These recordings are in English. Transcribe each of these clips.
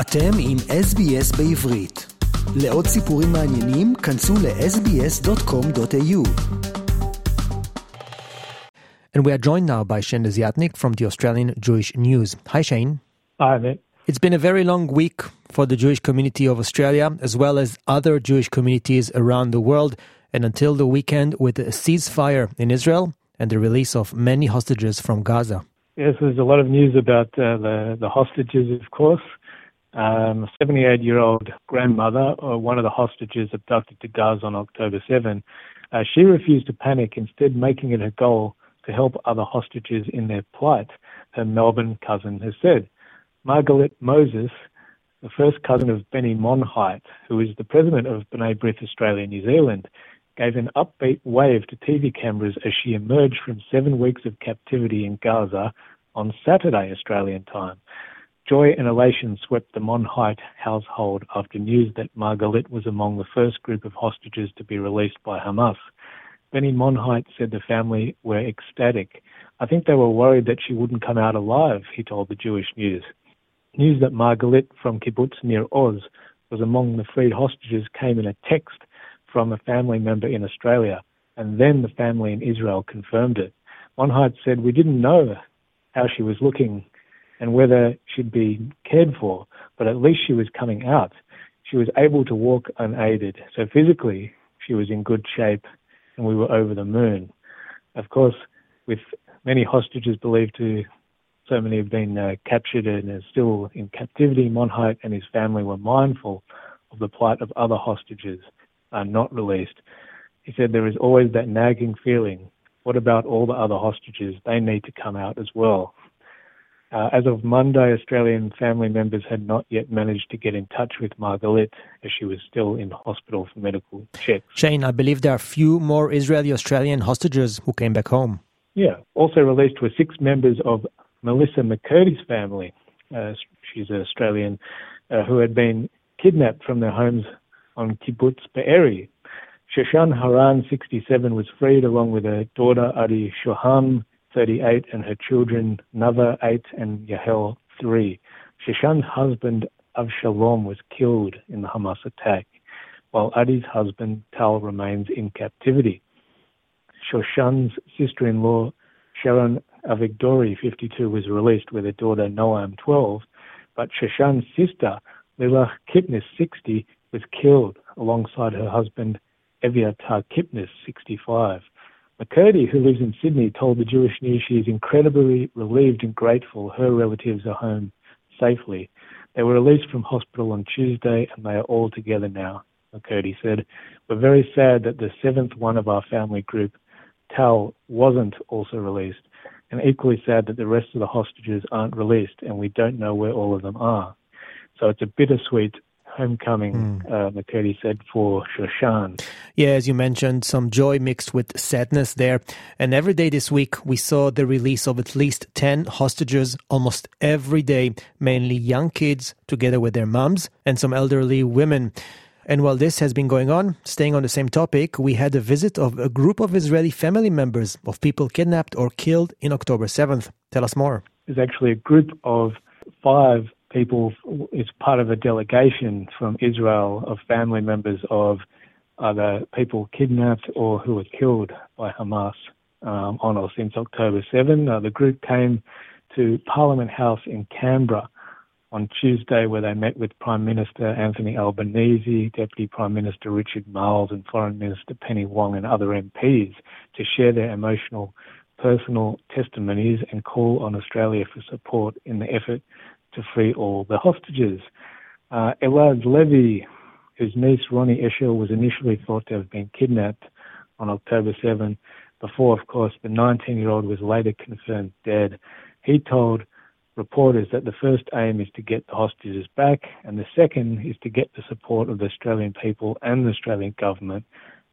אתם עם SBS בעברית. לעוד סיפורים מעניינים, כנסו ל-sbs.com.au. And we are joined now by Shane Desiatnik from the Australian Jewish News. Hi, Shane. Hi, Mick. It's been a very long week for the Jewish community of Australia, as well as other Jewish communities around the world, and until the weekend with a ceasefire in Israel and the release of many hostages from Gaza. Yes, there's a lot of news about uh, the, the hostages, of course. Um, a 78 year old grandmother, uh, one of the hostages abducted to Gaza on October 7, uh, she refused to panic, instead, making it her goal to help other hostages in their plight, her Melbourne cousin has said. Margalit Moses, the first cousin of Benny Monheit, who is the president of B'nai B'rith Australia New Zealand, gave an upbeat wave to TV cameras as she emerged from seven weeks of captivity in Gaza on Saturday Australian time. Joy and elation swept the Monheit household after news that Margalit was among the first group of hostages to be released by Hamas. Benny Monheit said the family were ecstatic. I think they were worried that she wouldn't come out alive, he told the Jewish News. News that Margalit from kibbutz Nir Oz was among the freed hostages came in a text from a family member in Australia, and then the family in Israel confirmed it. Monheit said, We didn't know how she was looking and whether she'd be cared for, but at least she was coming out. She was able to walk unaided, so physically she was in good shape, and we were over the moon. Of course, with many hostages believed to, so many have been uh, captured and are still in captivity, Monheit and his family were mindful of the plight of other hostages uh, not released. He said there is always that nagging feeling. What about all the other hostages? They need to come out as well. Uh, as of Monday, Australian family members had not yet managed to get in touch with Margalit as she was still in hospital for medical checks. Shane, I believe there are a few more Israeli Australian hostages who came back home. Yeah. Also released were six members of Melissa McCurdy's family. Uh, she's an Australian uh, who had been kidnapped from their homes on kibbutz Be'eri. Shoshan Haran, 67, was freed along with her daughter Adi Shoham, 38, and her children, Nava, 8, and Yahel, 3. Shoshan's husband, Avshalom, was killed in the Hamas attack, while Adi's husband, Tal, remains in captivity. Shoshan's sister-in-law, Sharon Avigdori, 52, was released with her daughter, Noam, 12, but Shoshan's sister, Lilach Kipnis, 60, was killed alongside her husband, Eviatar Kipnis, 65. McCurdy, who lives in Sydney, told the Jewish News she is incredibly relieved and grateful her relatives are home safely. They were released from hospital on Tuesday and they are all together now, McCurdy said. We're very sad that the seventh one of our family group, Tal, wasn't also released, and equally sad that the rest of the hostages aren't released and we don't know where all of them are. So it's a bittersweet homecoming, mm. uh, McCurdy said, for Shoshan. Yeah, as you mentioned, some joy mixed with sadness there. And every day this week, we saw the release of at least 10 hostages almost every day, mainly young kids together with their moms and some elderly women. And while this has been going on, staying on the same topic, we had a visit of a group of Israeli family members of people kidnapped or killed in October 7th. Tell us more. There's actually a group of five people is part of a delegation from Israel of family members of either people kidnapped or who were killed by Hamas um, on or since October 7. Uh, the group came to Parliament House in Canberra on Tuesday, where they met with Prime Minister Anthony Albanese, Deputy Prime Minister Richard Marles, and Foreign Minister Penny Wong, and other MPs to share their emotional personal testimonies and call on Australia for support in the effort to free all the hostages. Uh, Elad Levy, whose niece Ronnie Eshel was initially thought to have been kidnapped on October 7, before, of course, the 19 year old was later confirmed dead. He told reporters that the first aim is to get the hostages back, and the second is to get the support of the Australian people and the Australian government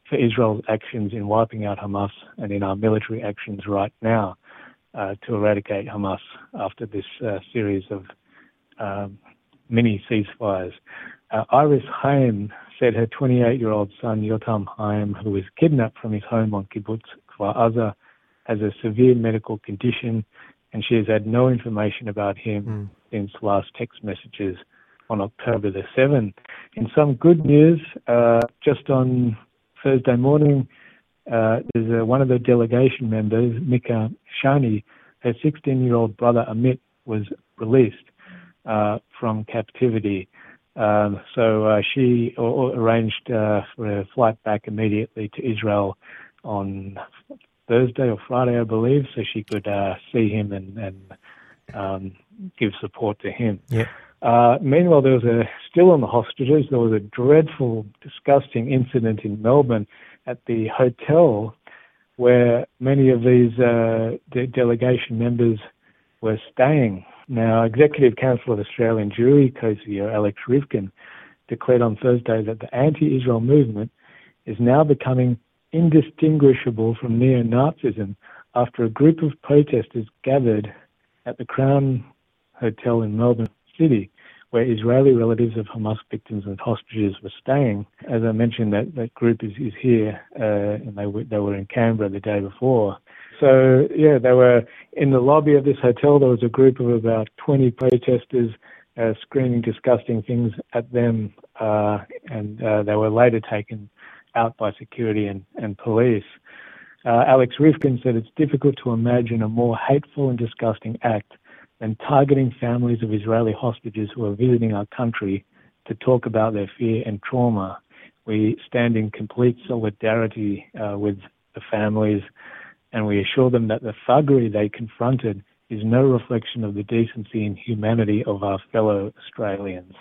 for Israel's actions in wiping out Hamas and in our military actions right now uh, to eradicate Hamas after this uh, series of um, mini ceasefires. Uh, Iris Haim said her 28 year old son, Yotam Haim, who was kidnapped from his home on kibbutz Kfar Aza, has a severe medical condition and she has had no information about him mm. since last text messages on October the 7th. In some good news, uh, just on Thursday morning, uh, there's a, one of the delegation members, Mika Shani, her 16-year-old brother Amit was released uh, from captivity. Um, so uh, she arranged uh, for a flight back immediately to Israel on Thursday or Friday, I believe, so she could uh, see him and, and um, give support to him. Yeah. Uh, meanwhile, there was a still on the hostages. There was a dreadful, disgusting incident in Melbourne at the hotel where many of these uh, de- delegation members were staying. Now, Executive Council of Australian Jewry co-CEO Alex Ryvchin declared on Thursday that the anti-Israel movement is now becoming indistinguishable from neo-Nazism after a group of protesters gathered at the Crown Hotel in Melbourne City where Israeli relatives of Hamas victims and hostages were staying. As I mentioned, that, that group is, is here, uh, and they were, they were in Canberra the day before. So, yeah, they were in the lobby of this hotel. There was a group of about 20 protesters uh, screaming disgusting things at them, uh, and uh, they were later taken out by security and, and police. Uh, Alex Ryvchin said it's difficult to imagine a more hateful and disgusting act and targeting families of Israeli hostages who are visiting our country to talk about their fear and trauma. We stand in complete solidarity uh, with the families and we assure them that the thuggery they confronted is no reflection of the decency and humanity of our fellow Australians.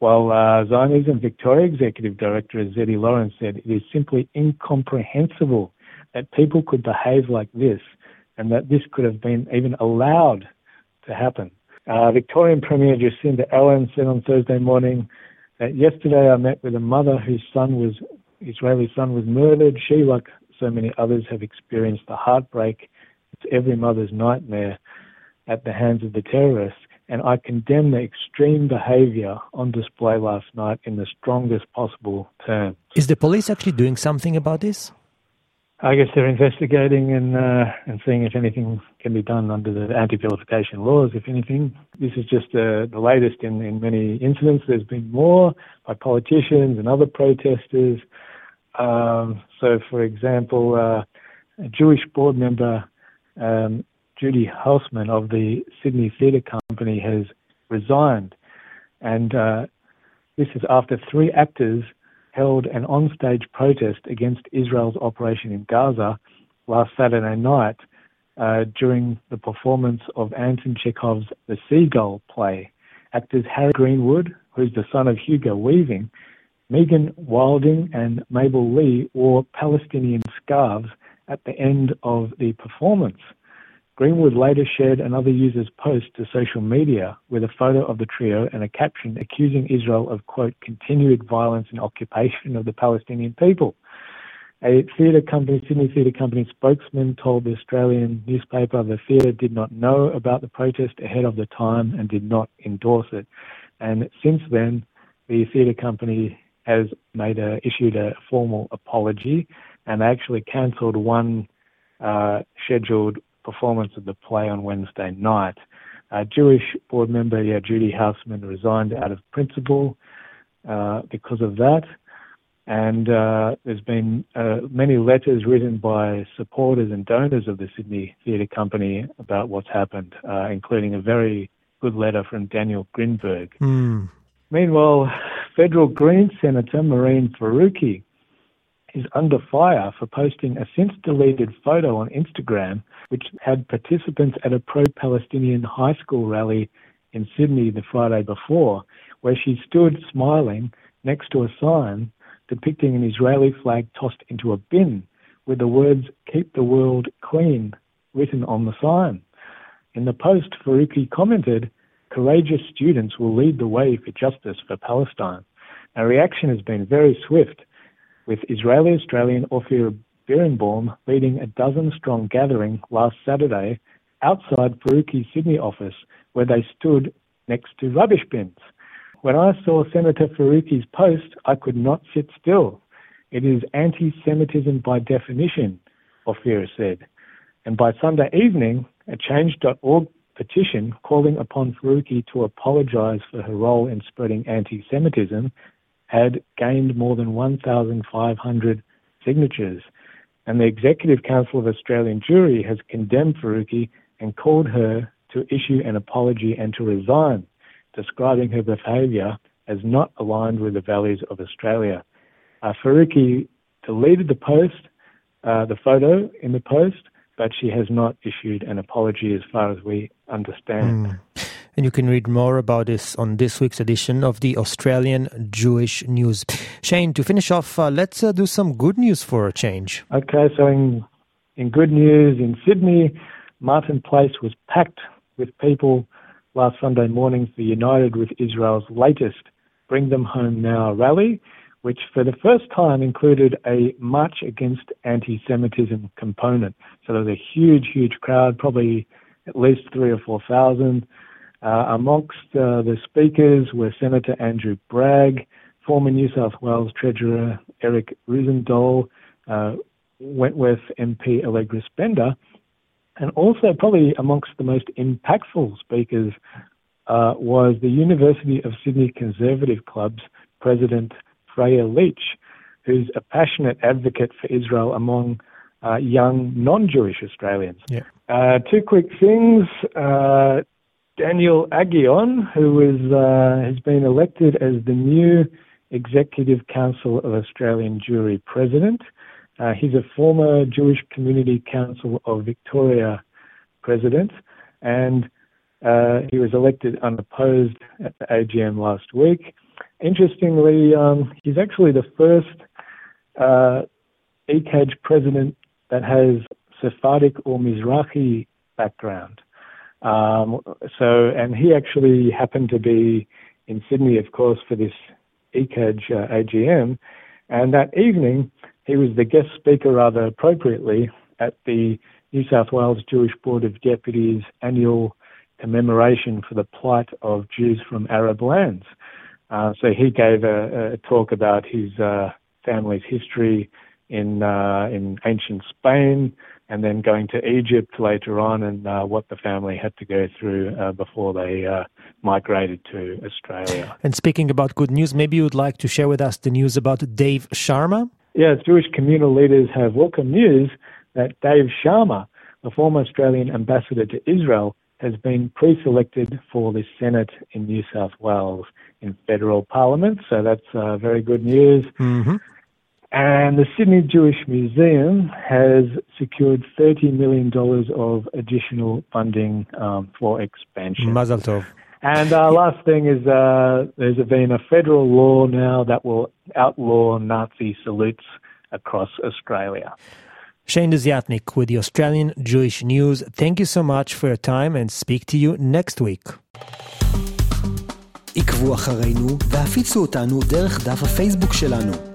While uh, Zionism Victoria Executive Director Zeddy Lawrence said it is simply incomprehensible that people could behave like this and that this could have been even allowed to happen. Uh, Victorian Premier Jacinta Allan said on Thursday morning that yesterday I met with a mother whose son was Israeli son was murdered. She, like so many others, have experienced the heartbreak. It's every mother's nightmare at the hands of the terrorists. And I condemn the extreme behaviour on display last night in the strongest possible terms. Is the police actually doing something about this? I guess they're investigating and uh, and seeing if anything can be done under the anti-vilification laws. If anything, this is just uh, the latest in, in many incidents. There's been more by politicians and other protesters. Um, so, for example, uh, a Jewish board member um, Judy Hausman of the Sydney Theatre Company has resigned, and uh, this is after three actors held an onstage protest against Israel's operation in Gaza last Saturday night uh, during the performance of Anton Chekhov's The Seagull play. Actors Harry Greenwood, who's the son of Hugo Weaving, Megan Wilding, and Mabel Li wore Palestinian scarves at the end of the performance. Greenwood later shared another user's post to social media with a photo of the trio and a caption accusing Israel of, quote, continued violence and occupation of the Palestinian people. A theatre company, Sydney Theatre Company spokesman told the Australian newspaper the theatre did not know about the protest ahead of the time and did not endorse it. And since then, the theatre company has made a, issued a formal apology and actually cancelled one uh, scheduled performance of the play on Wednesday night. A Jewish board member, yeah, Judy Hausman, resigned out of principle uh, because of that. And uh, there's been uh, many letters written by supporters and donors of the Sydney Theatre Company about what's happened, uh, including a very good letter from Daniel Grinberg. Mm. Meanwhile, federal Green Senator Mehreen Faruqi is under fire for posting a since deleted photo on Instagram which had participants at a pro Palestinian high school rally in Sydney the Friday before, where she stood smiling next to a sign depicting an Israeli flag tossed into a bin with the words Keep the World Clean written on the sign. In the post, Faruqi commented, Courageous students will lead the way for justice for Palestine. Our reaction has been very swift with Israeli Australian Ophir Birnbaum leading a dozen strong gathering last Saturday outside Faruqi's Sydney office where they stood next to rubbish bins. When I saw Senator Faruqi's post, I could not sit still. It is anti Semitism by definition, Ophir said. And by Sunday evening, a change.org petition calling upon Faruqi to apologize for her role in spreading anti Semitism had gained more than 1,500 signatures. And the Executive Council of Australian Jewry has condemned Faruqi and called her to issue an apology and to resign, describing her behaviour as not aligned with the values of Australia. Uh, Faruqi deleted the post, uh, the photo in the post, but she has not issued an apology as far as we understand. Mm. And you can read more about this on this week's edition of the Australian Jewish News. Shane, to finish off, uh, let's uh, do some good news for a change. Okay, so in, in good news, in Sydney, Martin Place was packed with people last Sunday morning for United with Israel's latest Bring Them Home Now rally which for the first time included a march against anti Semitism component. So there was a huge, huge crowd, probably at least three or four thousand. Uh, amongst uh, the speakers were Senator Andrew Bragg, former New South Wales Treasurer Eric Roozendaal, uh, Wentworth MP Allegra Spender, and also probably amongst the most impactful speakers uh, was the University of Sydney Conservative Club's president Freya Leach, who's a passionate advocate for Israel among uh, young non-Jewish Australians. Yeah. Uh, two quick things. Uh, Daniel Aghion, who is, uh, has been elected as the new Executive Council of Australian Jewry President. Uh, he's a former Jewish Community Council of Victoria President, and uh, he was elected unopposed at the AGM last week interestingly, um, he's actually the first uh, ECAJ president that has Sephardic or Mizrahi background. Um, so, and he actually happened to be in Sydney, of course, for this ECAJ uh, AGM. And that evening, he was the guest speaker, rather appropriately, at the New South Wales Jewish Board of Deputies annual commemoration for the plight of Jews from Arab lands. Uh, so he gave a, a talk about his uh, family's history in uh, in ancient Spain, and then going to Egypt later on, and uh, what the family had to go through uh, before they uh, migrated to Australia. And speaking about good news, maybe you would like to share with us the news about Dave Sharma. Yes, Jewish communal leaders have welcome news that Dave Sharma, the former Australian ambassador to Israel, has been pre-selected for the Senate in New South Wales in federal parliament. So that's uh, very good news. Mm-hmm. And the Sydney Jewish Museum has secured $30 million of additional funding um, for expansion. Mazel tov. And uh, last thing is uh, there's been a federal law now that will outlaw Nazi salutes across Australia. Shane Desiatnik with the Australian Jewish News. Thank you so much for your time and speak to you next week. עקבו אחרינו והפיצו אותנו דרך דף הפייסבוק שלנו.